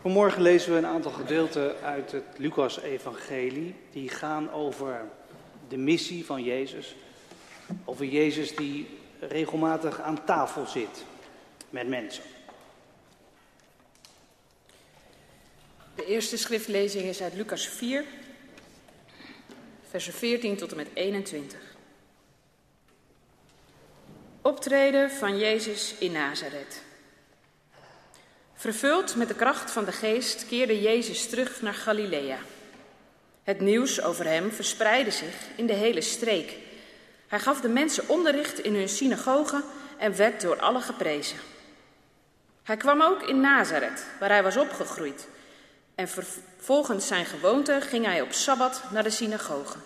Vanmorgen lezen we een aantal gedeelten uit het Lucas-evangelie. Die gaan over de missie van Jezus. Over Jezus die regelmatig aan tafel zit met mensen. De eerste schriftlezing is uit Lucas 4, versen 14 tot en met 21. Optreden van Jezus in Nazareth. Vervuld met de kracht van de geest keerde Jezus terug naar Galilea. Het nieuws over hem verspreidde zich in de hele streek. Hij gaf de mensen onderricht in hun synagogen en werd door allen geprezen. Hij kwam ook in Nazareth, waar hij was opgegroeid. En volgens zijn gewoonte ging hij op sabbat naar de synagoge.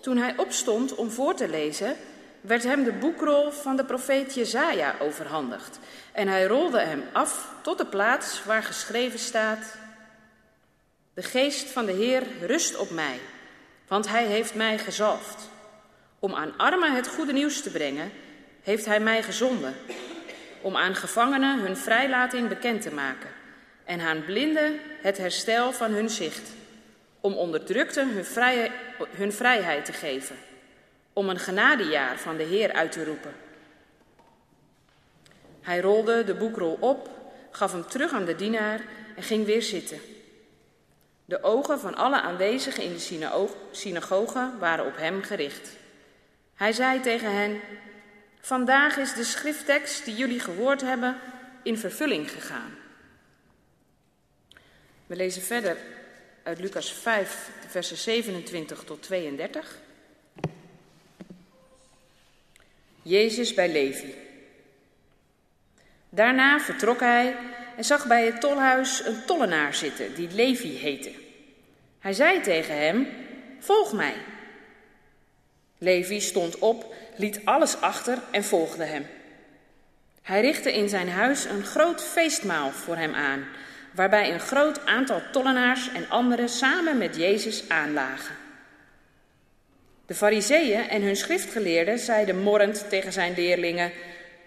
Toen hij opstond om voor te lezen, werd hem de boekrol van de profeet Jezaja overhandigd. En hij rolde hem af tot de plaats waar geschreven staat: De geest van de Heer rust op mij, want hij heeft mij gezalfd. Om aan armen het goede nieuws te brengen, heeft hij mij gezonden. Om aan gevangenen hun vrijlating bekend te maken en aan blinden het herstel van hun zicht. Om onderdrukten hun, vrije, hun vrijheid te geven. Om een genadejaar van de Heer uit te roepen. Hij rolde de boekrol op, gaf hem terug aan de dienaar en ging weer zitten. De ogen van alle aanwezigen in de synagoge waren op hem gericht. Hij zei tegen hen: Vandaag is de schrifttekst die jullie gehoord hebben in vervulling gegaan. We lezen verder uit Lucas 5, versen 27 tot 32. Jezus bij Levi. Daarna vertrok hij en zag bij het tolhuis een tollenaar zitten die Levi heette. Hij zei tegen hem: Volg mij. Levi stond op, liet alles achter en volgde hem. Hij richtte in zijn huis een groot feestmaal voor hem aan, waarbij een groot aantal tollenaars en anderen samen met Jezus aanlagen. De fariseeën en hun schriftgeleerden zeiden morrend tegen zijn leerlingen: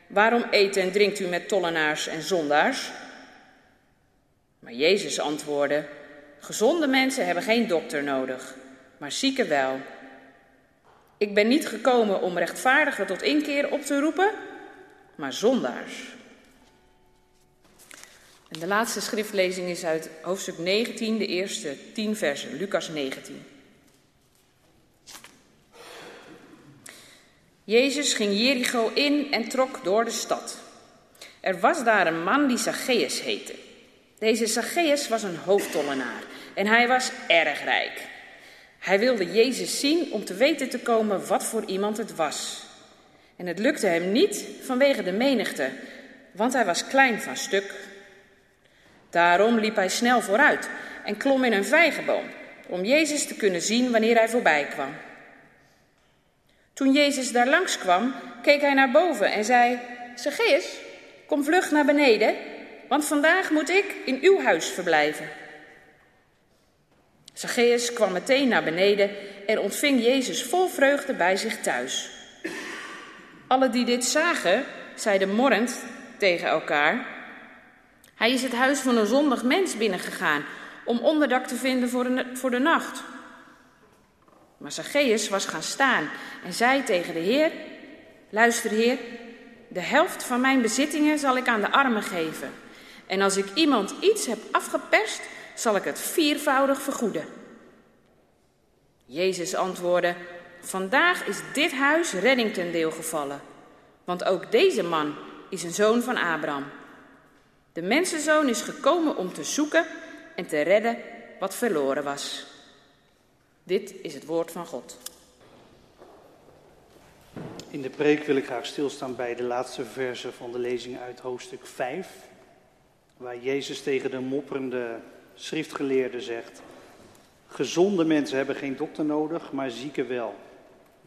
Waarom eet en drinkt u met tollenaars en zondaars? Maar Jezus antwoordde: Gezonde mensen hebben geen dokter nodig, maar zieken wel. Ik ben niet gekomen om rechtvaardigen tot inkeer op te roepen, maar zondaars. En de laatste schriftlezing is uit hoofdstuk 19, de eerste 10 versen, Lucas 19. Jezus ging Jericho in en trok door de stad. Er was daar een man die Zacchaeus heette. Deze Zacchaeus was een hoofdtollenaar en hij was erg rijk. Hij wilde Jezus zien om te weten te komen wat voor iemand het was. En het lukte hem niet vanwege de menigte, want hij was klein van stuk. Daarom liep hij snel vooruit en klom in een vijgenboom om Jezus te kunnen zien wanneer hij voorbij kwam. Toen Jezus daar langs kwam, keek hij naar boven en zei: Zacchaeus, kom vlug naar beneden, want vandaag moet ik in uw huis verblijven. Zacchaeus kwam meteen naar beneden en ontving Jezus vol vreugde bij zich thuis. Alle die dit zagen, zeiden morrend tegen elkaar: Hij is het huis van een zondig mens binnengegaan om onderdak te vinden voor de, voor de nacht. Maar Zacchaeus was gaan staan en zei tegen de Heer: Luister, Heer, de helft van mijn bezittingen zal ik aan de armen geven. En als ik iemand iets heb afgeperst, zal ik het viervoudig vergoeden. Jezus antwoordde: Vandaag is dit huis redding ten deel gevallen, want ook deze man is een zoon van Abraham. De mensenzoon is gekomen om te zoeken en te redden wat verloren was. Dit is het woord van God. In de preek wil ik graag stilstaan bij de laatste verse van de lezing uit hoofdstuk 5, waar Jezus tegen de mopperende schriftgeleerde zegt: Gezonde mensen hebben geen dokter nodig, maar zieken wel.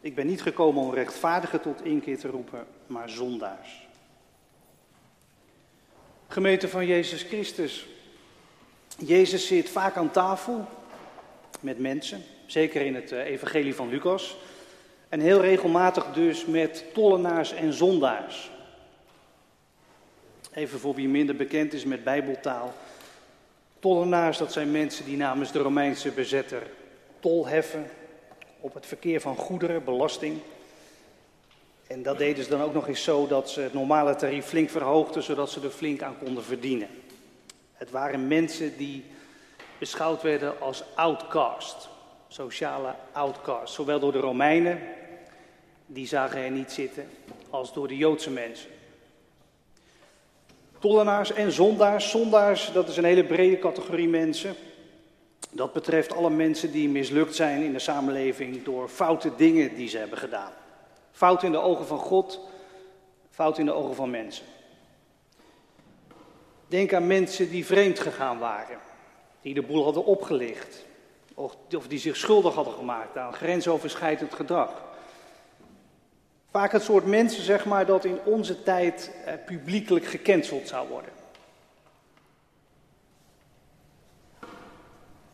Ik ben niet gekomen om rechtvaardigen tot inkeer te roepen, maar zondaars. Gemeente van Jezus Christus. Jezus zit vaak aan tafel met mensen, zeker in het eh, evangelie van Lucas. En heel regelmatig dus met tollenaars en zondaars. Even voor wie minder bekend is met bijbeltaal. Tollenaars, dat zijn mensen die namens de Romeinse bezetter tol heffen op het verkeer van goederen, belasting. En dat deden ze dan ook nog eens zo dat ze het normale tarief flink verhoogden, zodat ze er flink aan konden verdienen. Het waren mensen die beschouwd werden als outcast, sociale outcast, zowel door de Romeinen, die zagen er niet zitten, als door de Joodse mensen. Tollenaars en zondaars. Zondaars, dat is een hele brede categorie mensen. Dat betreft alle mensen die mislukt zijn in de samenleving door foute dingen die ze hebben gedaan. Fout in de ogen van God, fout in de ogen van mensen. Denk aan mensen die vreemd gegaan waren, die de boel hadden opgelicht, of, die zich schuldig hadden gemaakt aan grensoverschrijdend gedrag. Vaak het soort mensen, zeg maar, dat in onze tijd eh, publiekelijk gecanceld zou worden.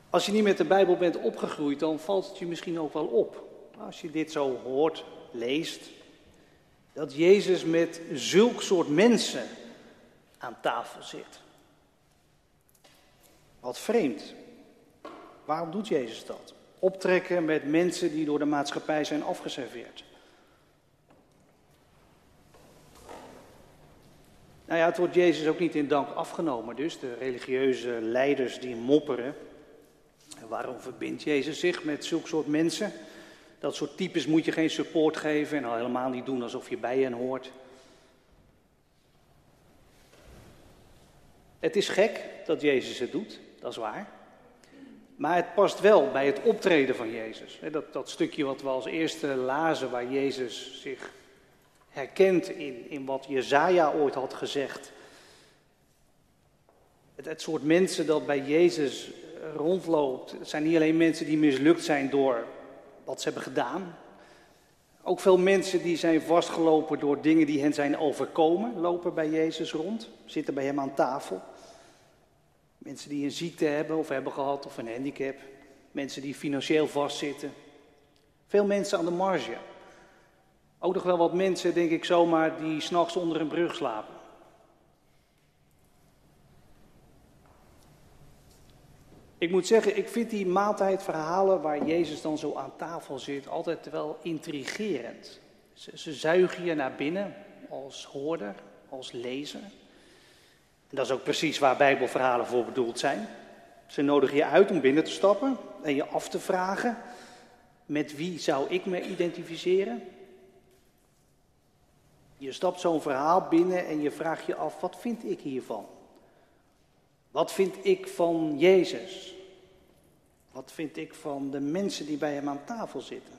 Als je niet met de Bijbel bent opgegroeid, dan valt het je misschien ook wel op. Als je dit zo hoort, leest, dat Jezus met zulk soort mensen aan tafel zit. Wat vreemd. Waarom doet Jezus dat? Optrekken met mensen die door de maatschappij zijn afgeserveerd. Nou ja, het wordt Jezus ook niet in dank afgenomen, dus de religieuze leiders die mopperen. En waarom verbindt Jezus zich met zulke soort mensen? Dat soort types moet je geen support geven en al helemaal niet doen alsof je bij hen hoort. Het is gek dat Jezus het doet, dat is waar. Maar het past wel bij het optreden van Jezus. Dat, dat stukje wat we als eerste lazen, waar Jezus zich herkent in, in wat Jezaja ooit had gezegd. Het, het soort mensen dat bij Jezus rondloopt, het zijn niet alleen mensen die mislukt zijn door wat ze hebben gedaan. Ook veel mensen die zijn vastgelopen door dingen die hen zijn overkomen, lopen bij Jezus rond, zitten bij hem aan tafel. Mensen die een ziekte hebben of hebben gehad of een handicap. Mensen die financieel vastzitten. Veel mensen aan de marge. Ook nog wel wat mensen, denk ik zomaar, die s'nachts onder een brug slapen. Ik moet zeggen, ik vind die maaltijdverhalen waar Jezus dan zo aan tafel zit altijd wel intrigerend. Ze, ze zuigen je naar binnen als hoorder, als lezer. En dat is ook precies waar Bijbelverhalen voor bedoeld zijn. Ze nodigen je uit om binnen te stappen en je af te vragen: met wie zou ik me identificeren? Je stapt zo'n verhaal binnen en je vraagt je af, wat vind ik hiervan? Wat vind ik van Jezus? Wat vind ik van de mensen die bij hem aan tafel zitten?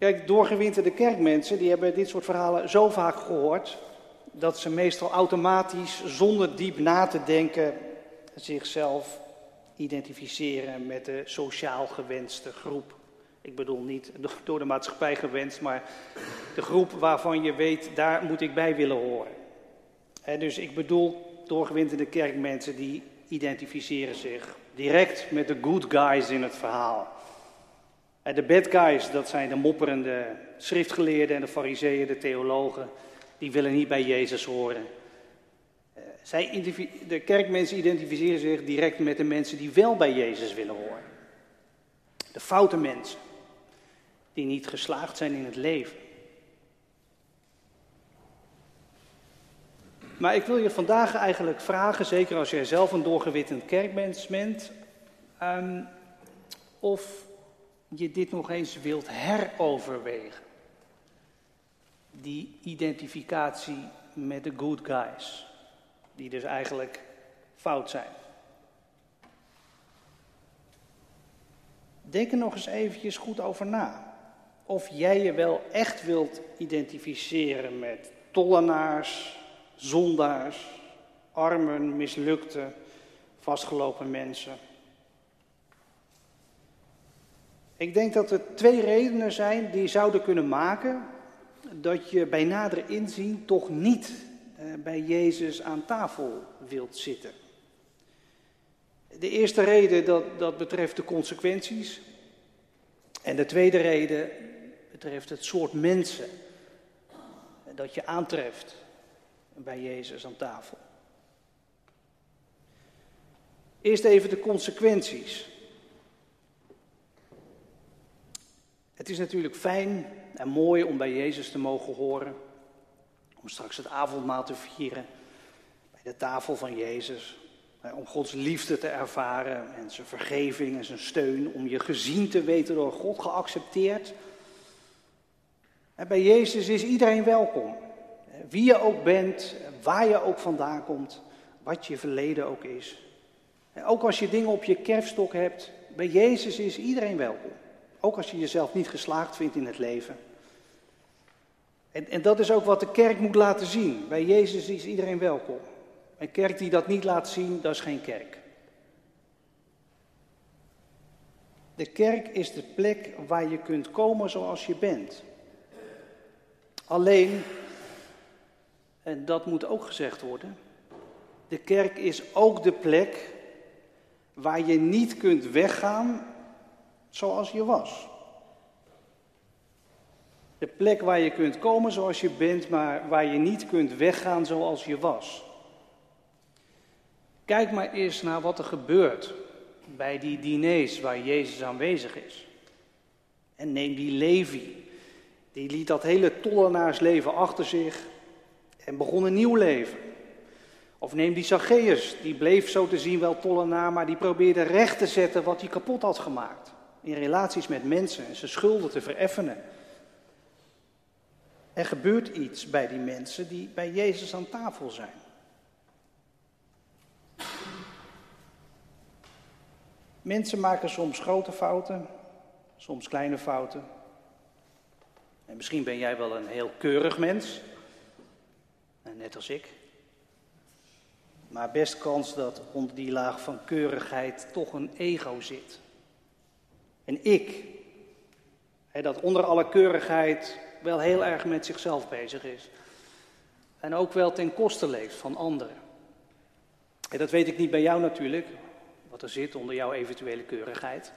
Kijk, doorgewinterde kerkmensen die hebben dit soort verhalen zo vaak gehoord dat ze meestal automatisch, zonder diep na te denken, zichzelf identificeren met de sociaal gewenste groep. Ik bedoel niet door de maatschappij gewenst, maar de groep waarvan je weet, daar moet ik bij willen horen. dus ik bedoel doorgewinterde kerkmensen die identificeren zich direct met de good guys in het verhaal. De bad guys, dat zijn de mopperende schriftgeleerden en de fariseeën, de theologen, die willen niet bij Jezus horen. Eh, zij, de kerkmensen identificeren zich direct met de mensen die wel bij Jezus willen horen. De foute mensen die niet geslaagd zijn in het leven. Maar ik wil je vandaag eigenlijk vragen, zeker als jij zelf een doorgewittend kerkmens bent, um, of je dit nog eens wilt heroverwegen. Die identificatie met de good guys, die dus eigenlijk fout zijn. Denk er nog eens eventjes goed over na of jij je wel echt wilt identificeren met tollenaars, zondaars, armen, mislukte, vastgelopen mensen. Ik denk dat er twee redenen zijn die zouden kunnen maken dat je bij nader inzien toch niet eh, bij Jezus aan tafel wilt zitten. De eerste reden dat, dat betreft de consequenties. En de tweede reden betreft het soort mensen dat je aantreft bij Jezus aan tafel. Eerst even de consequenties. Het is natuurlijk fijn en mooi om bij Jezus te mogen horen, om straks het avondmaal te vieren bij de tafel van Jezus, om Gods liefde te ervaren en zijn vergeving en zijn steun, om je gezien te weten door God, geaccepteerd. En bij Jezus is iedereen welkom. Wie je ook bent, waar je ook vandaan komt, wat je verleden ook is. En ook als je dingen op je kerfstok hebt, bij Jezus is iedereen welkom. Ook als je jezelf niet geslaagd vindt in het leven. En, en dat is ook wat de kerk moet laten zien. Bij Jezus is iedereen welkom. Een kerk die dat niet laat zien, dat is geen kerk. De kerk is de plek waar je kunt komen zoals je bent. Alleen, en dat moet ook gezegd worden, de kerk is ook de plek waar je niet kunt weggaan zoals je was. De plek waar je kunt komen zoals je bent, maar waar je niet kunt weggaan zoals je was. Kijk maar eens naar wat er gebeurt bij die diners waar Jezus aanwezig is. En neem die Levi, die liet dat hele tollenaarsleven achter zich en begon een nieuw leven. Of neem die Zacchaeus, die bleef zo te zien wel tollenaar, maar die probeerde recht te zetten wat hij kapot had gemaakt. In relaties met mensen en zijn schulden te vereffenen. Er gebeurt iets bij die mensen die bij Jezus aan tafel zijn. Mensen maken soms grote fouten, soms kleine fouten. En misschien ben jij wel een heel keurig mens, net als ik. Maar best kans dat onder die laag van keurigheid toch een ego zit. En ik, dat onder alle keurigheid wel heel erg met zichzelf bezig is. En ook wel ten koste leeft van anderen. En dat weet ik niet bij jou natuurlijk, wat er zit onder jouw eventuele keurigheid.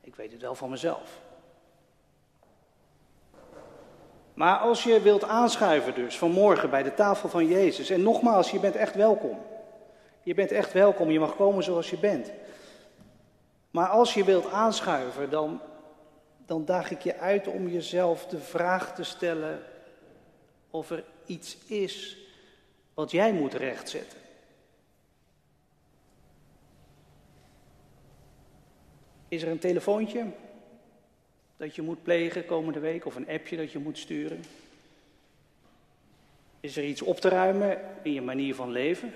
Ik weet het wel van mezelf. Maar als je wilt aanschuiven dus vanmorgen bij de tafel van Jezus, en nogmaals, je bent echt welkom. Je bent echt welkom, je mag komen zoals je bent. Maar als je wilt aanschuiven, dan, dan daag ik je uit om jezelf de vraag te stellen of er iets is wat jij moet rechtzetten. Is er een telefoontje dat je moet plegen komende week of een appje dat je moet sturen? Is er iets op te ruimen in je manier van leven?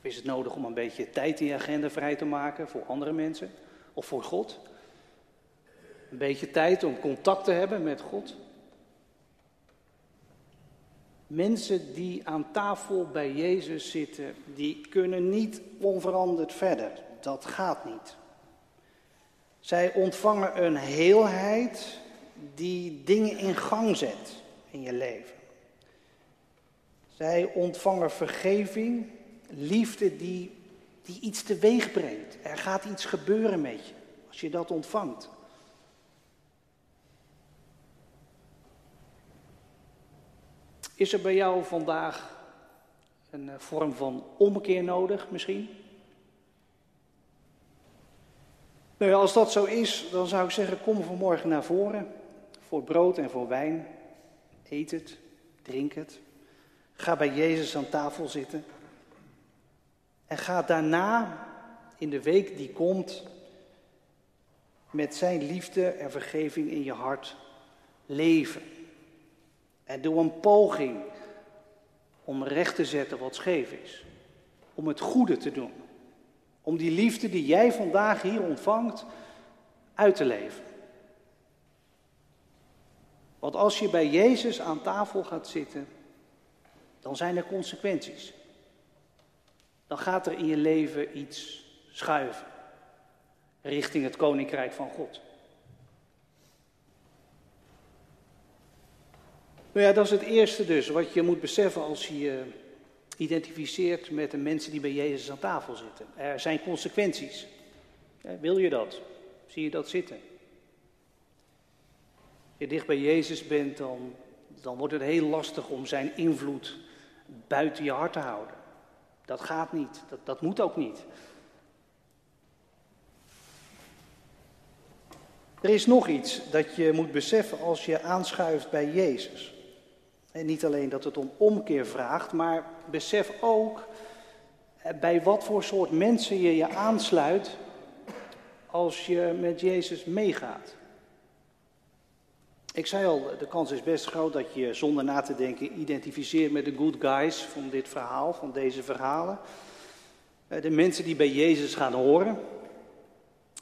Of is het nodig om een beetje tijd in je agenda vrij te maken voor andere mensen of voor God? Een beetje tijd om contact te hebben met God? Mensen die aan tafel bij Jezus zitten, die kunnen niet onveranderd verder. Dat gaat niet. Zij ontvangen een heelheid die dingen in gang zet in je leven. Zij ontvangen vergeving, liefde die, die iets teweeg brengt. Er gaat iets gebeuren met je als je dat ontvangt. Is er bij jou vandaag een eh, vorm van omkeer nodig misschien? Nou ja, als dat zo is, dan zou ik zeggen, kom vanmorgen naar voren. Voor brood en voor wijn. Eet het, drink het. Ga bij Jezus aan tafel zitten. En ga daarna, in de week die komt, met zijn liefde en vergeving in je hart leven. En doe een poging om recht te zetten wat scheef is. Om het goede te doen. Om die liefde die jij vandaag hier ontvangt uit te leven. Want als je bij Jezus aan tafel gaat zitten, dan zijn er consequenties. Dan gaat er in je leven iets schuiven richting het koninkrijk van God. Nou ja, dat is het eerste dus, wat je moet beseffen als je identificeert met de mensen die bij Jezus aan tafel zitten. Er zijn consequenties. Wil je dat? Zie je dat zitten? Als je dicht bij Jezus bent, dan, dan wordt het heel lastig om zijn invloed buiten je hart te houden. Dat gaat niet, dat, dat moet ook niet. Er is nog iets dat je moet beseffen als je aanschuift bij Jezus. En niet alleen dat het om omkeer vraagt, maar besef ook bij wat voor soort mensen je je aansluit als je met Jezus meegaat. Ik zei al, de kans is best groot dat je zonder na te denken identificeert met de good guys van dit verhaal, van deze verhalen. Eh, de mensen die bij Jezus gaan horen.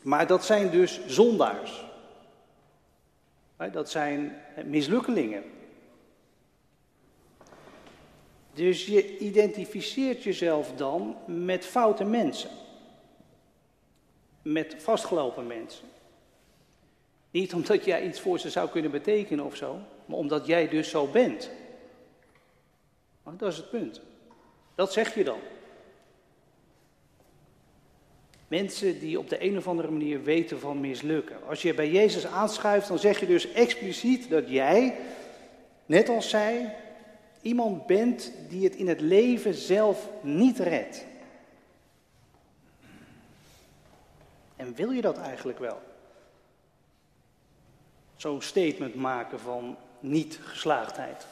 Maar dat zijn dus zondaars. Dat zijn mislukkelingen. Dus je identificeert jezelf dan met foute mensen. Met vastgelopen mensen. Niet omdat jij iets voor ze zou kunnen betekenen of zo, maar omdat jij dus zo bent. Dat is het punt. Dat zeg je dan. Mensen die op de een of andere manier weten van mislukken. Als je bij Jezus aanschuift, dan zeg je dus expliciet dat jij, net als zij, iemand bent die het in het leven zelf niet redt. En wil je dat eigenlijk wel? Zo'n statement maken van niet-geslaagdheid.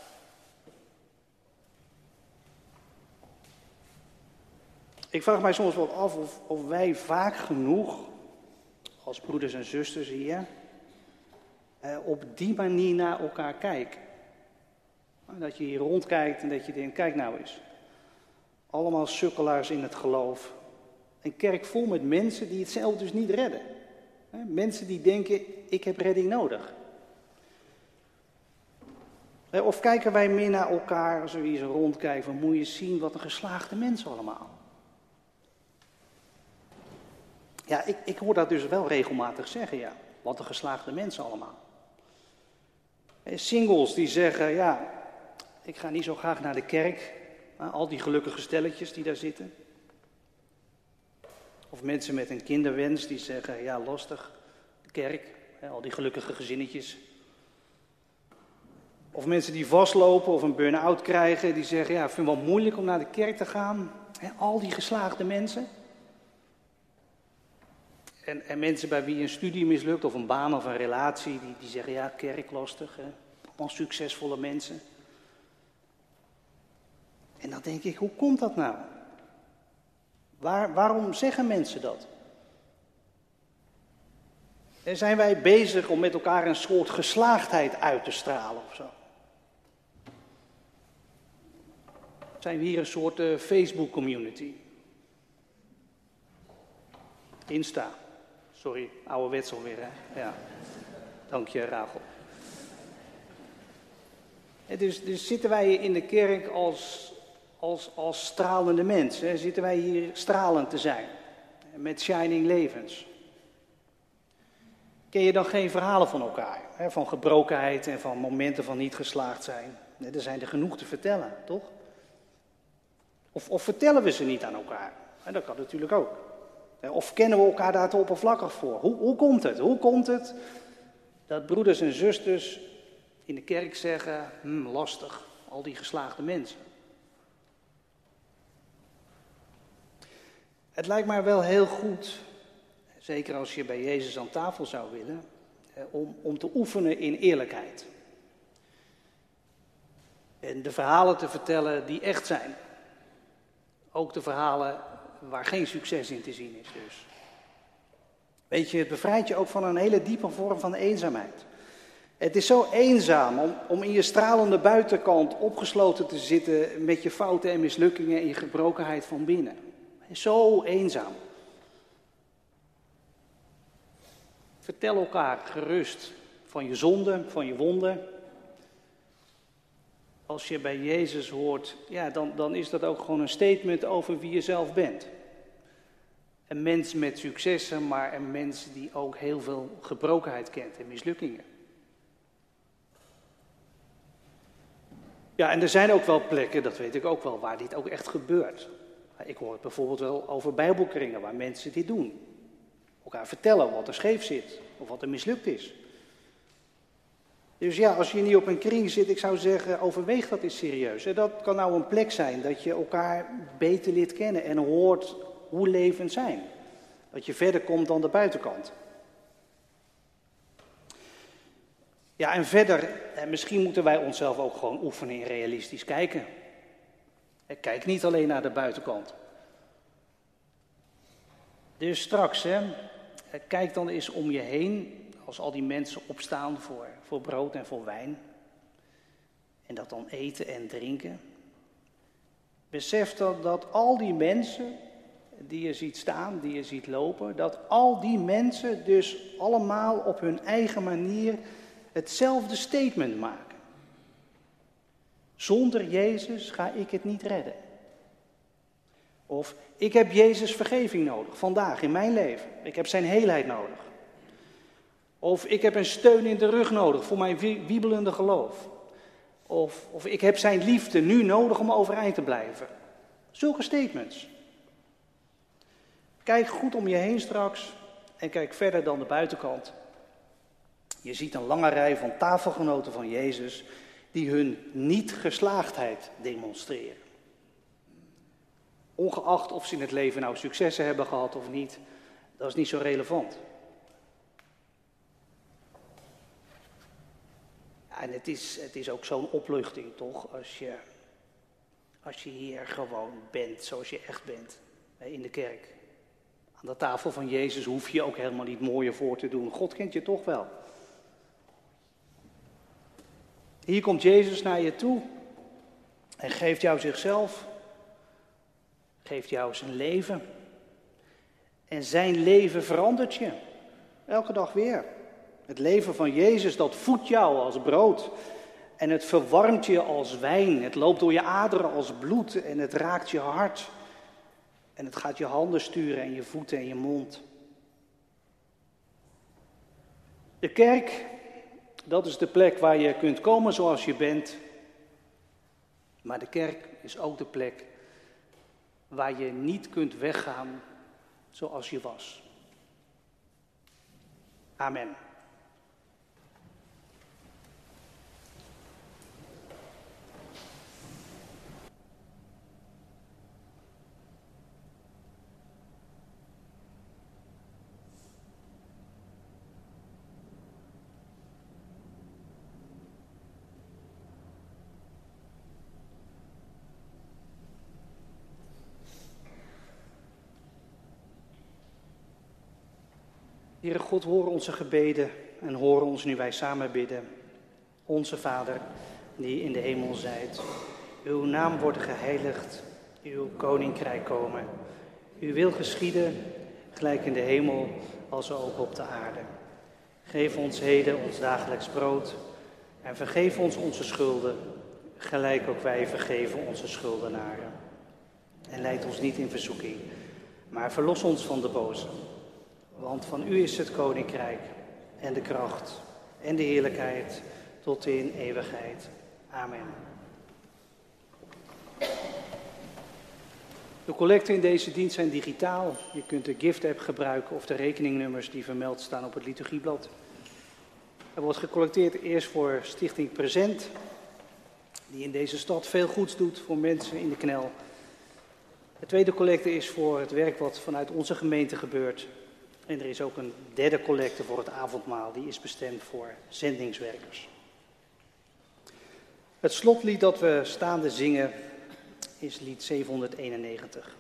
Ik vraag mij soms wel af of, of wij vaak genoeg, als broeders en zusters hier, eh, op die manier naar elkaar kijken. Dat je hier rondkijkt en dat je denkt, kijk nou eens. Allemaal sukkelaars in het geloof. Een kerk vol met mensen die het zelf dus niet redden. Mensen die denken, ik heb redding nodig. Of kijken wij meer naar elkaar, als we rondkijken, moet je zien wat een geslaagde mensen allemaal. Ja, ik, ik hoor dat dus wel regelmatig zeggen, ja. Wat een geslaagde mensen allemaal. Singles die zeggen, ja, ik ga niet zo graag naar de kerk. Al die gelukkige stelletjes die daar zitten. Of mensen met een kinderwens die zeggen, ja, lastig, de kerk. Al die gelukkige gezinnetjes. Of mensen die vastlopen of een burn-out krijgen, die zeggen, ja, ik vind het wel moeilijk om naar de kerk te gaan. Al die geslaagde mensen. En, en, mensen bij wie een studie mislukt of een baan of een relatie, die, die zeggen ja, kerk lastig. Hè? Succesvolle mensen. En dan denk ik, hoe komt dat nou? Waar, waarom zeggen mensen dat? En zijn wij bezig om met elkaar een soort geslaagdheid uit te stralen of zo? Zijn we hier een soort uh, Facebook-community? Insta. Sorry, ouderwets alweer, hè? Ja. Dank je, Rachel. Dus, dus zitten wij in de kerk als, als, als stralende mensen? Zitten wij hier stralend te zijn? Met shining levens? Ken je dan geen verhalen van elkaar? Hè? Van gebrokenheid en van momenten van niet geslaagd zijn? Er zijn er genoeg te vertellen, toch? Of, of vertellen we ze niet aan elkaar? Dat kan natuurlijk ook. Of kennen we elkaar daar te oppervlakkig voor? Hoe, hoe komt het? Hoe komt het dat broeders en zusters in de kerk zeggen, hm, lastig, al die geslaagde mensen? Het lijkt mij wel heel goed, zeker als je bij Jezus aan tafel zou willen, om, om te oefenen in eerlijkheid. En de verhalen te vertellen die echt zijn. Ook de verhalen waar geen succes in te zien is dus. Weet je, het bevrijdt je ook van een hele diepe vorm van eenzaamheid. Het is zo eenzaam om, om in je stralende buitenkant opgesloten te zitten met je fouten en mislukkingen en je gebrokenheid van binnen. Zo eenzaam. Vertel elkaar gerust van je zonden, van je wonden, als je bij Jezus hoort, ja, dan, dan is dat ook gewoon een statement over wie je zelf bent. Een mens met successen, maar een mens die ook heel veel gebrokenheid kent en mislukkingen. Ja, en er zijn ook wel plekken, dat weet ik ook wel, waar dit ook echt gebeurt. Ik hoor het bijvoorbeeld wel over bijbelkringen waar mensen dit doen. Elkaar vertellen wat er scheef zit of wat er mislukt is. Dus ja, als je niet op een kring zit, ik zou zeggen, overweeg dat eens serieus. En dat kan nou een plek zijn dat je elkaar beter leert kennen en hoort hoe levens zijn. Dat je verder komt dan de buitenkant. Ja, en verder, misschien moeten wij onszelf ook gewoon oefenen in realistisch kijken. Kijk niet alleen naar de buitenkant. Dus straks, hè, kijk dan eens om je heen als al die mensen opstaan voor, voor brood en voor wijn. En dat dan eten en drinken. Besef dan dat al die mensen die je ziet staan, die je ziet lopen, dat al die mensen dus allemaal op hun eigen manier hetzelfde statement maken. Zonder Jezus ga ik het niet redden. Of ik heb Jezus vergeving nodig, vandaag in mijn leven. Ik heb zijn heelheid nodig. Of ik heb een steun in de rug nodig voor mijn wiebelende geloof. Of, of ik heb zijn liefde nu nodig om overeind te blijven. Zulke statements. Kijk goed om je heen straks en kijk verder dan de buitenkant. Je ziet een lange rij van tafelgenoten van Jezus die hun niet-geslaagdheid demonstreren. Ongeacht of ze in het leven nou successen hebben gehad of niet, dat is niet zo relevant. en het is, het is ook zo'n opluchting toch, als je, als je hier gewoon bent zoals je echt bent, in de kerk. Aan de tafel van Jezus hoef je ook helemaal niet mooier voor te doen. God kent je toch wel. Hier komt Jezus naar je toe en geeft jou zichzelf, geeft jou zijn leven. En zijn leven verandert je. Elke dag weer. Het leven van Jezus, dat voedt jou als brood. En het verwarmt je als wijn. Het loopt door je aderen als bloed en het raakt je hart. En het gaat je handen sturen en je voeten en je mond. De kerk, dat is de plek waar je kunt komen zoals je bent. Maar de kerk is ook de plek waar je niet kunt weggaan zoals je was. Amen. Heere God, hoor onze gebeden en hoor ons nu wij samen bidden. Onze Vader, die in de hemel zijt, uw naam wordt geheiligd, uw koninkrijk komen. Uw wil geschieden, gelijk in de hemel als ook op de aarde. Geef ons heden ons dagelijks brood en vergeef ons onze schulden, gelijk ook wij vergeven onze schuldenaren. En leid ons niet in verzoeking, maar verlos ons van de boze. Want van u is het koninkrijk en de kracht en de heerlijkheid tot in eeuwigheid. Amen. De collecten in deze dienst zijn digitaal. Je kunt de gift-app gebruiken of de rekeningnummers die vermeld staan op het liturgieblad. Er wordt gecollecteerd eerst voor Stichting Present, die in deze stad veel goeds doet voor mensen in de knel. De tweede collecte is voor het werk wat vanuit onze gemeente gebeurt en er is ook een derde collecte voor het avondmaal, die is bestemd voor zendingswerkers. Het slotlied dat we staande zingen is lied 791.